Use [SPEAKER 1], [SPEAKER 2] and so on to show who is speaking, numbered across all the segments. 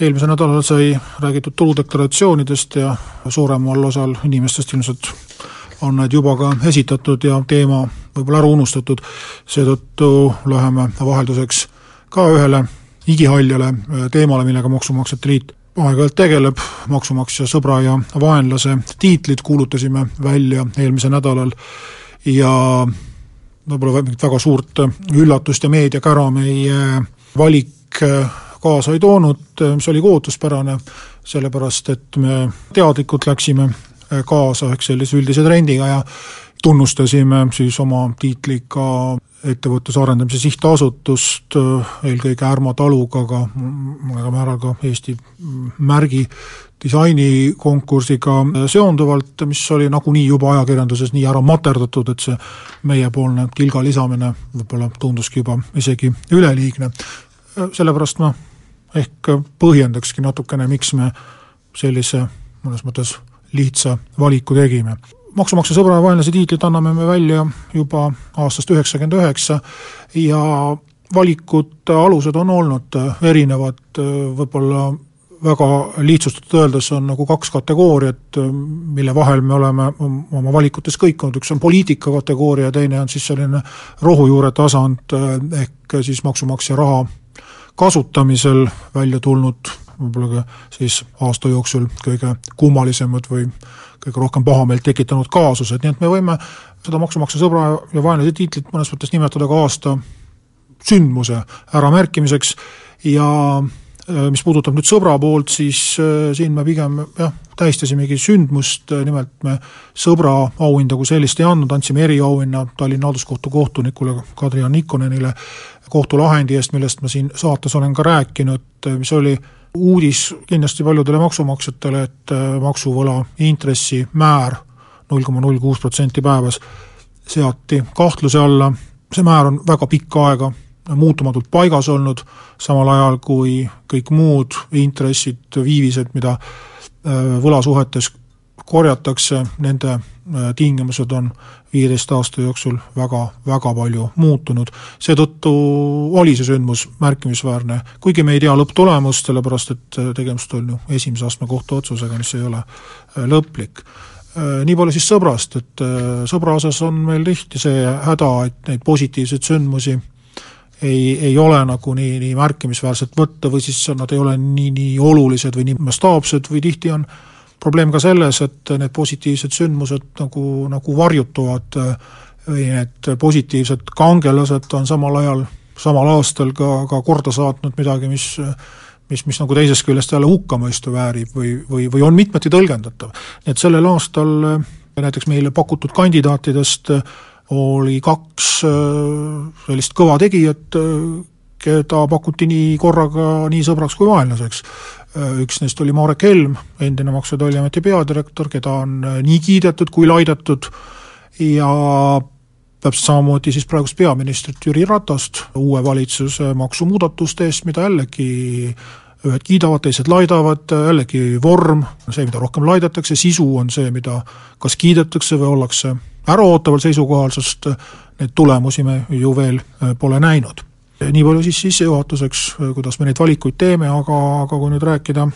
[SPEAKER 1] eelmisel nädalal sai räägitud tuludeklaratsioonidest ja suuremal osal inimestest ilmselt on need juba ka esitatud ja teema võib-olla ära unustatud, seetõttu läheme vahelduseks ka ühele igihaljale teemale, millega Maksumaksjate Liit aeg-ajalt tegeleb, maksumaksja sõbra ja vaenlase tiitlid kuulutasime välja eelmisel nädalal ja võib-olla mingit väga suurt üllatust ja meediakära meie valik kaasa ei toonud, mis oli ka ootuspärane, sellepärast et me teadlikult läksime kaasa ehk sellise üldise trendiga ja tunnustasime siis oma tiitliga ettevõtluse arendamise sihtasutust, eelkõige Ärma taluga, aga mõnel määral ka Eesti märgi disainikonkursiga seonduvalt, mis oli nagunii juba ajakirjanduses nii ära materdatud, et see meiepoolne kilga lisamine võib-olla tunduski juba isegi üleliigne. sellepärast ma ehk põhjendakski natukene, miks me sellise mõnes mõttes lihtsa valiku tegime. maksumaksja sõbra ja vaenlase tiitlit anname me välja juba aastast üheksakümmend üheksa ja valikute alused on olnud erinevad, võib-olla väga lihtsustatult öeldes on nagu kaks kategooriat, mille vahel me oleme oma valikutes kõikunud, üks on poliitika kategooria, teine on siis selline rohujuure tasand, ehk siis maksumaksja raha kasutamisel välja tulnud võib-olla ka siis aasta jooksul kõige kummalisemad või kõige rohkem pahameelt tekitanud kaasused, nii et me võime seda maksumaksja sõbra ja vaenlase tiitlit mõnes mõttes nimetada ka aasta sündmuse äramärkimiseks. Ja äh, mis puudutab nüüd sõbra poolt, siis äh, siin me pigem jah, tähistasimegi sündmust, nimelt me sõbra auhinda kui sellist ei andnud, andsime eriauhinna Tallinna Halduskohtu kohtunikule Kadri-Jan Nikonenile kohtulahendi eest, millest ma siin saates olen ka rääkinud, mis oli uudis kindlasti paljudele maksumaksjatele, et äh, maksuvõla intressimäär null koma null kuus protsenti päevas seati kahtluse alla, see määr on väga pikka aega muutumatult paigas olnud, samal ajal kui kõik muud intressid, viivised, mida äh, võlasuhetes korjatakse, nende äh, tingimused on viieteist aasta jooksul väga, väga palju muutunud. seetõttu oli see sündmus märkimisväärne, kuigi me ei tea lõpptulemust, sellepärast et äh, tegemist on ju esimese astme kohtuotsusega, mis ei ole äh, lõplik. Nii palju siis sõbrast, et sõbra osas on meil tihti see häda, et neid positiivseid sündmusi ei, ei ole nagu nii, nii märkimisväärselt võtta või siis nad ei ole nii, nii olulised või nii mastaapsed või tihti on äh, probleem ka selles, et need positiivsed sündmused nagu, nagu varjutuvad või need positiivsed kangelased on samal ajal, samal aastal ka, ka korda saatnud midagi, mis mis, mis nagu teisest küljest jälle hukkamõistu väärib või, või, või on mitmeti tõlgendatav. et sellel aastal näiteks meile pakutud kandidaatidest oli kaks sellist kõva tegijat, keda pakuti nii korraga nii sõbraks kui vaenlaseks. Äh, üks neist oli Marek Helm, endine Maksu- ja Tolliameti peadirektor, keda on äh, nii kiidetud kui laidetud ja täpselt samamoodi siis praegust peaministrit Jüri Ratast uue valitsuse maksumuudatuste eest, mida jällegi ühed kiidavad, teised laidavad, jällegi vorm see, mida rohkem laidetakse, sisu on see, mida kas kiidetakse või ollakse äraootaval seisukohal, sest neid tulemusi me ju veel äh, pole näinud. Nii palju siis sissejuhatuseks, kuidas me neid valikuid teeme, aga, aga kui nüüd rääkida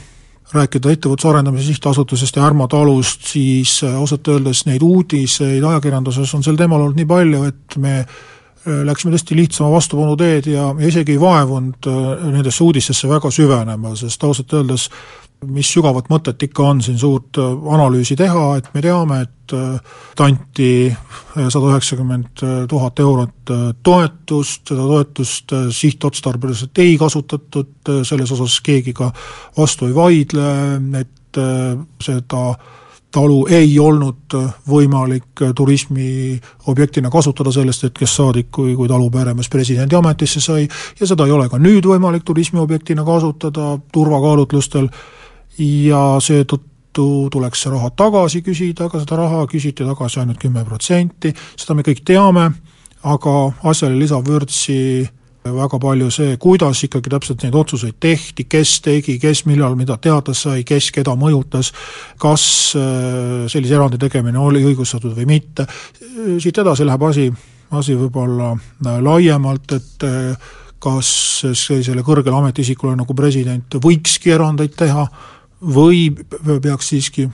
[SPEAKER 1] rääkida Ettevõtluse Arendamise Sihtasutusest ja Ärma talust, siis ausalt öeldes neid uudiseid ajakirjanduses on sel teemal olnud nii palju, et me äh, läksime tõesti lihtsama vastupanu teed ja, ja isegi ei vaevunud äh, nendesse uudistesse väga süvenema, sest ausalt öeldes mis sügavat mõtet ikka on siin suurt analüüsi teha, et me teame, et et anti sada üheksakümmend tuhat eurot toetust, seda toetust sihtotstarbeliselt ei kasutatud, selles osas keegi ka vastu ei vaidle, et seda talu ei olnud võimalik turismiobjektina kasutada sellest hetkest saadik, kui, kui talu peremees presidendi ametisse sai, ja seda ei ole ka nüüd võimalik turismiobjektina kasutada turvakaalutlustel ja seetõttu tuleks see raha tagasi küsida, aga seda raha küsiti tagasi ainult kümme protsenti, seda me kõik teame, aga asjale lisab vürtsi väga palju see, kuidas ikkagi täpselt neid otsuseid tehti, kes tegi, kes millal mida teada sai, kes keda mõjutas, kas äh, sellise erandi tegemine oli õigustatud või mitte, siit edasi läheb asi, asi võib-olla äh, laiemalt, et äh, kas sellisele kõrgele ametiisikule nagu president võikski erandeid teha või peaks siiski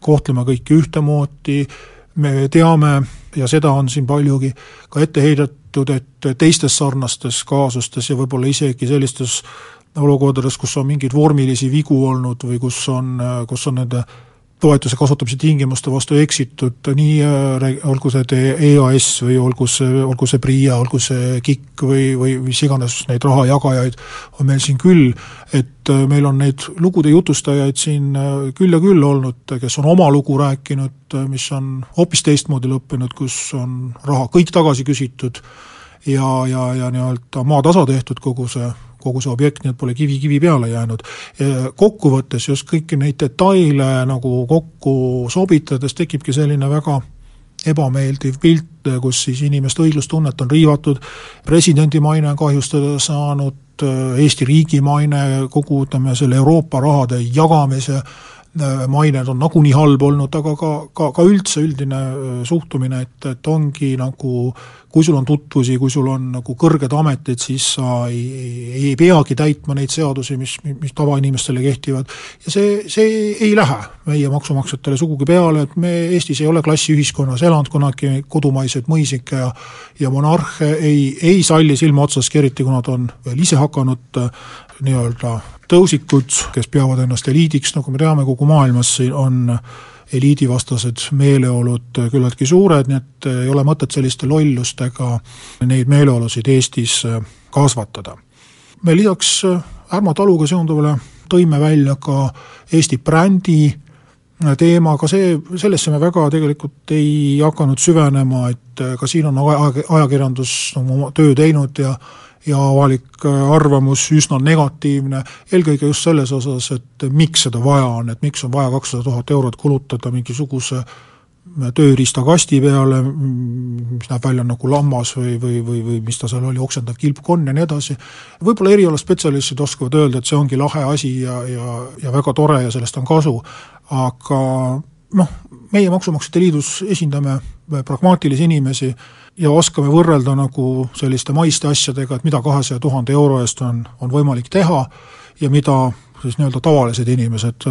[SPEAKER 1] kohtlema kõiki ühtemoodi, me teame ja seda on siin paljugi ka ette heidetud, et teistes sarnastes kaasustes ja võib-olla isegi sellistes olukordades, kus on mingeid vormilisi vigu olnud või kus on, kus on nende toetuse kasutamise tingimuste vastu eksitud, nii äh, olgu see EAS või olgu see, olgu see PRIA, olgu see KIK või, või mis iganes neid rahajagajaid on meil siin küll, et äh, meil on neid lugude jutustajaid siin äh, küll ja küll olnud, kes on oma lugu rääkinud, mis on hoopis teistmoodi lõppenud, kus on raha kõik tagasi küsitud ja, ja, ja nii-öelda maatasa tehtud kogu see kogu see objekt, nii et pole kivi kivi peale jäänud. kokkuvõttes just kõiki neid detaile nagu kokku sobitades tekibki selline väga ebameeldiv pilt, kus siis inimeste õiglustunnet on riivatud, presidendi maine on kahjustada saanud, Eesti riigi maine, kogu ütleme, selle Euroopa rahade jagamise mained on nagunii halb olnud, aga ka, ka, ka üldse üldine suhtumine, et, et ongi nagu kui sul on tutvusi, kui sul on nagu kõrged ametid, siis sa ei, ei, peagi täitma neid seadusi, mis, mis tavainimestele kehtivad. ja see, see ei lähe meie maksumaksjatele sugugi peale, et me Eestis ei ole klassiühiskonnas elanud kunagi kodumaiseid mõisikke ja ja monarhe ei, ei salli silmaotsaski, eriti kui nad on veel ise hakanud äh, nii-öelda tõusikud, kes peavad ennast eliidiks, nagu me teame, kogu maailmas on eliidivastased meeleolud küllaltki suured, nii et ei ole mõtet selliste lollustega neid meeleolusid Eestis kasvatada. me lisaks Ärma taluga seonduvale tõime välja ka Eesti brändi teema, aga see, sellesse me väga tegelikult ei hakanud süvenema, et ka siin on ajakirjandus oma töö teinud ja ja avalik äh, arvamus üsna negatiivne, eelkõige just selles osas, et miks seda vaja on, et miks on vaja kakssada tuhat eurot kulutada mingisuguse äh, tööriistakasti peale, mis näeb välja nagu lammas või, või, või, või mis ta seal oli, oksendav kilpkonn ja nii edasi, võib-olla erialaspetsialistid oskavad öelda, et see ongi lahe asi ja, ja, ja väga tore ja sellest on kasu, aga noh, meie Maksumaksjate Liidus esindame pragmaatilisi inimesi ja oskame võrrelda nagu selliste maiste asjadega, et mida kahesaja tuhande euro eest on, on võimalik teha ja mida siis nii-öelda tavalised inimesed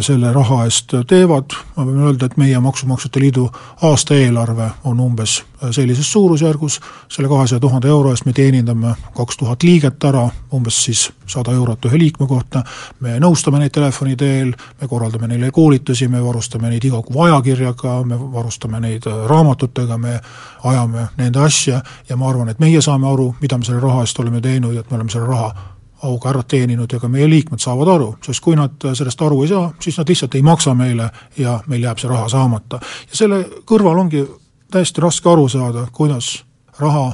[SPEAKER 1] selle raha eest teevad, ma võin öelda, et meie Maksumaksjate Liidu aastaeelarve on umbes äh, sellises suurusjärgus, selle kahesaja tuhande euro eest me teenindame kaks tuhat liiget ära, umbes siis sada eurot ühe liikme kohta, me nõustame neid telefoni teel, me korraldame neile koolitusi, me varustame neid iga kuu ajakirjaga, me varustame neid äh, raamatutega, me ajame nende asja. Ja ma arvan, et meie saame aru, mida me selle raha eest oleme teinud ja et me oleme selle raha auga ära teeninud ja ka meie liikmed saavad aru, sest kui nad sellest aru ei saa, siis nad lihtsalt ei maksa meile ja meil jääb see raha saamata. ja selle kõrval ongi täiesti raske aru saada, kuidas raha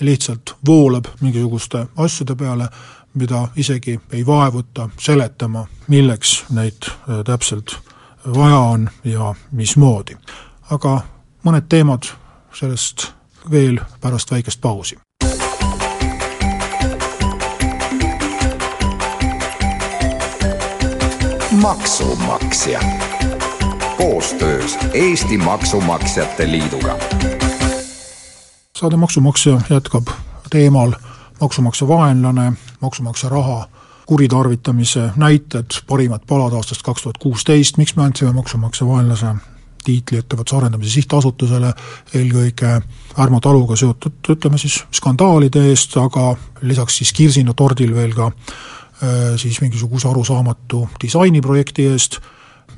[SPEAKER 1] lihtsalt voolab mingisuguste asjade peale, mida isegi ei vaevuta seletama, milleks neid äh, täpselt vaja on ja mismoodi. aga mõned teemad sellest veel pärast väikest pausi.
[SPEAKER 2] Maksumaksja koostöös Eesti Maksumaksjate Liiduga.
[SPEAKER 1] saade Maksumaksja jätkab teemal maksumaksja vaenlane, maksumaksja raha kuritarvitamise näited, parimad palad aastast kaks tuhat kuusteist, miks me andsime maksumaksja vaenlase tiitli Ettevõtluse Arendamise Sihtasutusele, eelkõige Ärma taluga seotud, ütleme siis skandaalide eest, aga lisaks siis kirsina tordil veel ka siis mingisuguse arusaamatu disainiprojekti eest,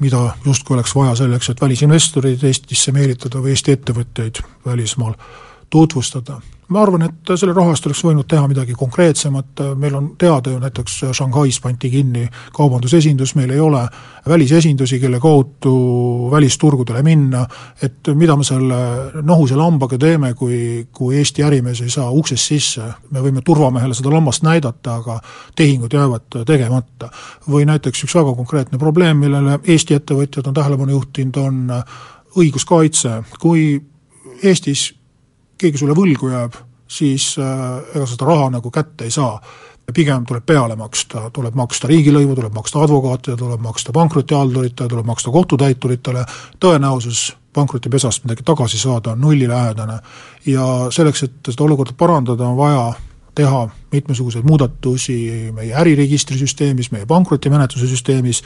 [SPEAKER 1] mida justkui oleks vaja selleks, et välisinvestoreid Eestisse meelitada või Eesti ettevõtteid välismaal tutvustada. Ma arvan, et selle raha eest oleks võinud teha midagi konkreetsemat, meil on teada ju näiteks Shanghais pandi kinni kaubandusesindus, meil ei ole välisesindusi, kelle kaudu välisturgudele minna, et mida me selle nohuse lambaga teeme, kui, kui Eesti ärimees ei saa uksest sisse, me võime turvamehele seda lammast näidata, aga tehingud jäävad tegemata. või näiteks üks väga konkreetne probleem, millele Eesti ettevõtjad on tähelepanu juhtinud, on õiguskaitse, kui Eestis keegi sulle võlgu jääb, siis äh, ega seda raha nagu kätte ei saa. pigem tuleb peale maksta, tuleb maksta riigilõivu, tuleb maksta advokaatidele, tuleb maksta pankrotihalduritele, tuleb maksta kohtutäituritele, tõenäosus pankrotipesast midagi tagasi saada on nullilähedane. ja selleks, et seda olukorda parandada, on vaja teha mitmesuguseid muudatusi meie äriregistri süsteemis, meie pankrotimenetluse süsteemis,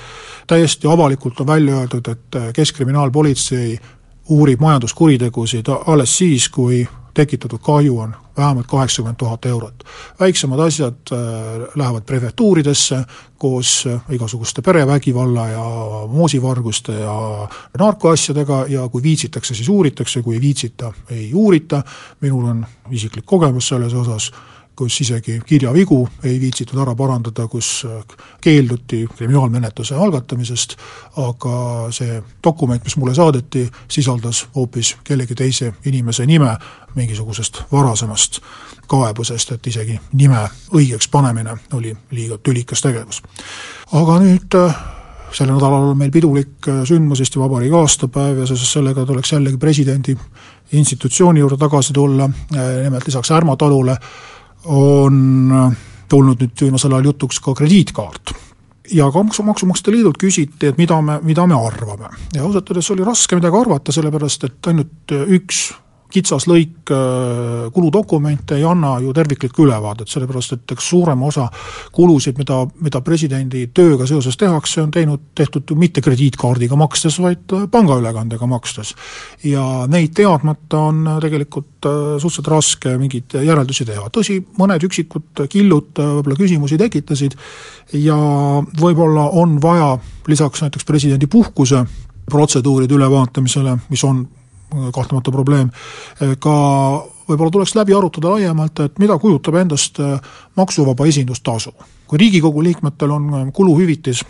[SPEAKER 1] täiesti avalikult on välja öeldud, et Keskkriminaalpolitsei uurib majanduskuritegusid alles siis, kui tekitatud kahju on vähemalt kaheksakümmend tuhat eurot. väiksemad asjad äh, lähevad prefektuuridesse koos äh, igasuguste perevägivalla ja moosivarguste ja narkoasjadega ja kui viitsitakse, siis uuritakse, kui ei viitsita, ei uurita, minul on isiklik kogemus selles osas, kus isegi kirjavigu ei viitsitud ära parandada, kus keelduti kriminaalmenetluse algatamisest, aga see dokument, mis mulle saadeti, sisaldas hoopis kellegi teise inimese nime mingisugusest varasemast kaebusest, et isegi nime õigeks panemine oli liiga tülikas tegevus. aga nüüd sel nädalal on meil pidulik sündmus, Eesti Vabariigi aastapäev ja seoses sellega tuleks jällegi presidendi institutsiooni juurde tagasi tulla, nimelt lisaks Ärma talule on tulnud nüüd viimasel ajal jutuks ka krediitkaart. ja ka Maksu, Maksumaksjate Liidult küsiti, et mida me, mida me arvame. ja ausalt öeldes oli raske midagi arvata, sellepärast et ainult üks kitsas lõik äh, kuludokumente ei anna ju terviklikku ülevaadet, sellepärast et eks suurem osa kulusid, mida, mida presidendi tööga seoses tehakse, on teinud, tehtud ju mitte krediitkaardiga makstes, vaid äh, pangaülekandega makstes. ja neid teadmata on äh, tegelikult suhteliselt raske mingeid järeldusi teha, tõsi, mõned üksikud killud võib-olla küsimusi tekitasid ja võib-olla on vaja lisaks näiteks presidendi puhkuse protseduuride ülevaatamisele, mis on kahtlemata probleem, ka võib-olla tuleks läbi arutada laiemalt, et mida kujutab endast äh, maksuvaba esindustasu. kui Riigikogu liikmetel on äh, kuluhüvitis,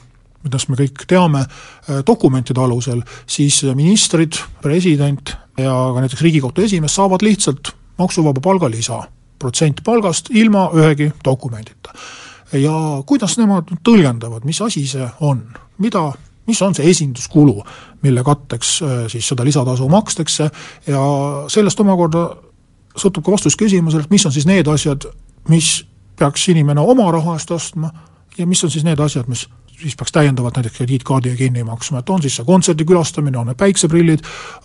[SPEAKER 1] millest me kõik teame, äh, dokumentide alusel, siis ministrid, president ja ka näiteks Riigikohtu esimees saavad lihtsalt maksuvaba palgalisa, protsent palgast, ilma ühegi dokumendita. ja kuidas nemad tõlgendavad, mis asi see on, mida mis on see esinduskulu, mille katteks äh, siis seda lisatasu makstakse ja sellest omakorda sõltub ka vastus küsimusele, et mis on siis need asjad, mis peaks inimene oma raha eest ostma ja mis on siis need asjad, mis siis peaks täiendavalt näiteks krediitkaardiga kinni maksma, et on siis see kontserdi külastamine, on need päikseprillid,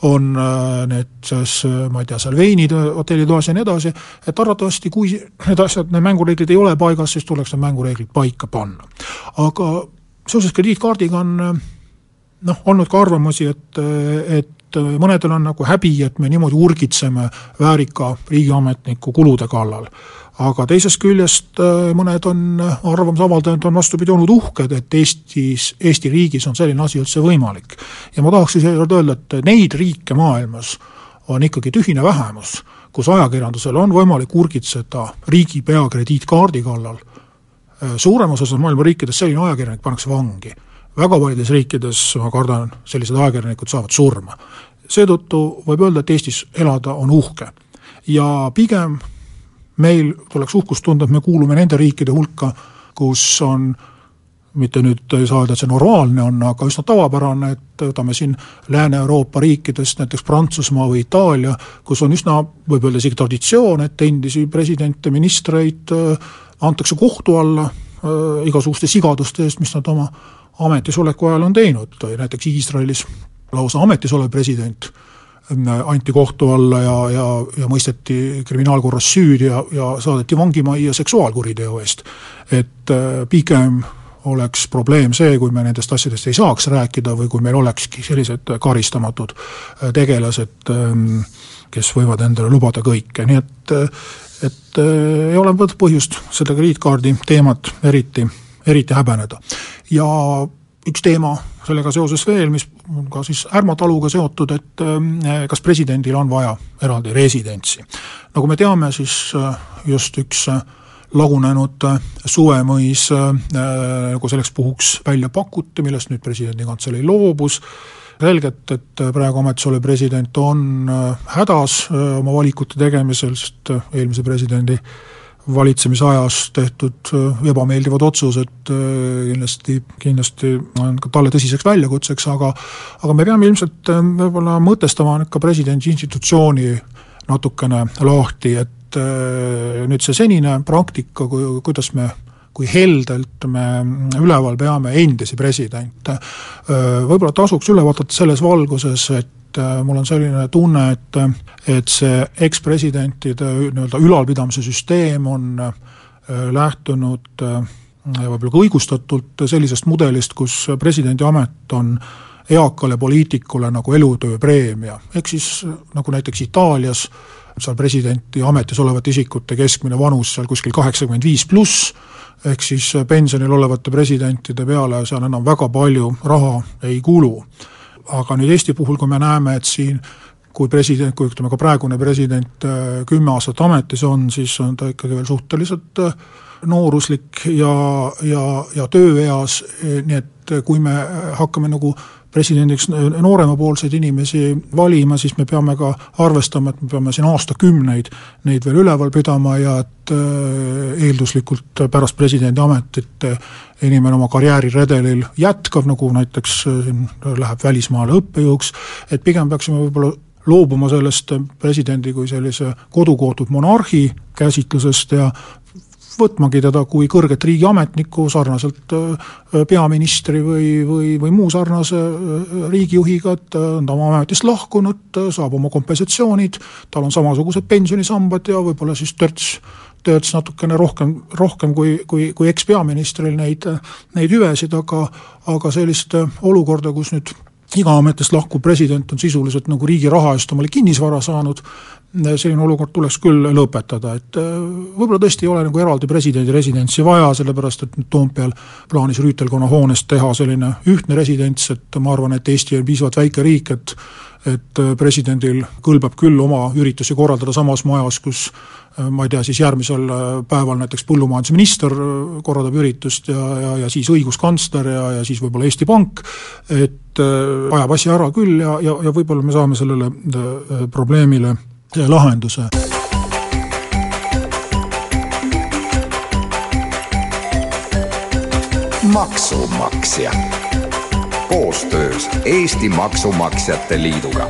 [SPEAKER 1] on äh, need siis, äh, ma ei tea, seal veinid hotellitoas ja nii edasi, et arvatavasti kui need asjad, need mängureeglid ei ole paigas, siis tuleks need mängureeglid paika panna. aga seoses krediitkaardiga on noh, olnud ka arvamusi, et, et mõnedel on nagu häbi, et me niimoodi urgitseme väärika riigiametniku kulude kallal. aga teisest küljest mõned on arvamuse avaldajad on vastupidi olnud uhked, et Eestis, Eesti riigis on selline asi üldse võimalik. ja ma tahaks seekord öelda, et neid riike maailmas on ikkagi tühine vähemus, kus ajakirjandusel on võimalik urgitseda riigipea krediitkaardi kallal, suuremas osas maailma riikides selline ajakirjanik pannakse vangi väga paljudes riikides, ma kardan, sellised ajakirjanikud saavad surma. seetõttu võib öelda, et Eestis elada on uhke. ja pigem meil tuleks uhkust tunda, et me kuulume nende riikide hulka, kus on mitte nüüd ei saa öelda, et see normaalne on, aga üsna tavapärane, et võtame siin Lääne-Euroopa riikidest näiteks Prantsusmaa või Itaalia, kus on üsna, võib öelda isegi traditsioon, et endisi presidente, ministreid äh, antakse kohtu alla äh, igasuguste sigaduste eest, mis nad oma ametisoleku ajal on teinud, näiteks Iisraelis lausa ametis olev president äh, anti kohtu alla ja, ja, ja mõisteti kriminaalkorras süüdi ja, ja saadeti vangimajja seksuaalkuriteo eest. et äh, pigem oleks probleem see, kui me nendest asjadest ei saaks rääkida või kui meil olekski sellised karistamatud äh, tegelased, ähm, kes võivad endale lubada kõike, nii et et ei ole põhjust seda krediitkaardi teemat eriti eriti häbeneda. ja üks teema sellega seoses veel, mis on ka siis Ärma taluga seotud, et äh, kas presidendil on vaja eraldi residentsi. nagu me teame, siis äh, just üks lagunenud suvemõis nagu selleks puhuks välja pakuti, millest nüüd presidendi kantselei loobus, selgelt, et praegu ametis olev president on hädas oma valikute tegemisel, sest eelmise presidendi valitsemisajas tehtud äh, ebameeldivad otsused äh, kindlasti, kindlasti on ka talle tõsiseks väljakutseks, aga aga me peame ilmselt äh, võib-olla mõtestama nüüd ka presidendi institutsiooni natukene lahti, et nüüd see senine praktika, kui, kuidas me kui heldelt me üleval peame endisi presidente, võib-olla tasuks üle vaadata selles valguses, et et äh, mul on selline tunne, et et see ekspresidentide nii-öelda ülalpidamise süsteem on äh, lähtunud äh, võib-olla ka õigustatult sellisest mudelist, kus presidendi amet on eakale poliitikule nagu elutööpreemia, ehk siis nagu näiteks Itaalias, seal presidenti ametis olevate isikute keskmine vanus seal kuskil kaheksakümmend viis pluss, ehk siis pensionil olevate presidentide peale seal enam väga palju raha ei kulu aga nüüd Eesti puhul, kui me näeme, et siin kui president, kui ütleme ka praegune president äh, kümme aastat ametis on, siis on ta ikkagi veel suhteliselt äh, nooruslik ja, ja, ja tööeas, nii et kui me hakkame nagu presidendiks nooremapoolseid inimesi valima, siis me peame ka arvestama, et me peame siin aastakümneid neid veel üleval pidama ja et äh, eelduslikult pärast presidendi ametit inimene oma karjääriredelil jätkab, nagu näiteks äh, siin läheb välismaale õppejõuks, et pigem peaksime võib-olla loobuma sellest presidendi kui sellise kodukootud monarhi käsitlusest ja võtmagi teda kui kõrget riigiametnikku sarnaselt äh, peaministri või, või, või muu sarnase äh, riigijuhiga, et äh, on ta oma ametist lahkunud, saab oma kompensatsioonid, tal on samasugused pensionisambad ja võib-olla siis törts töötas natukene rohkem, rohkem kui, kui, kui ekspeaministril neid, neid hüvesid, aga aga sellist olukorda, kus nüüd iga ametist lahkuv president on sisuliselt nagu riigi raha eest omale kinnisvara saanud, selline olukord tuleks küll lõpetada, et äh, võib-olla tõesti ei ole nagu eraldi presidendi residentsi vaja, sellepärast et nüüd Toompeal plaanis rüütelkonna hoonest teha selline ühtne residents, et ma arvan, et Eesti on piisavalt väike riik, et et äh, presidendil kõlbab küll oma üritusi korraldada samas majas, kus äh, ma ei tea, siis järgmisel päeval näiteks põllumajandusminister korraldab üritust ja, ja, ja siis õiguskantsler ja, ja siis võib-olla Eesti Pank, et ajab asja ära küll ja, ja, ja võib-olla me saame sellele probleemile lahenduse.
[SPEAKER 2] maksumaksja koostöös Eesti Maksumaksjate Liiduga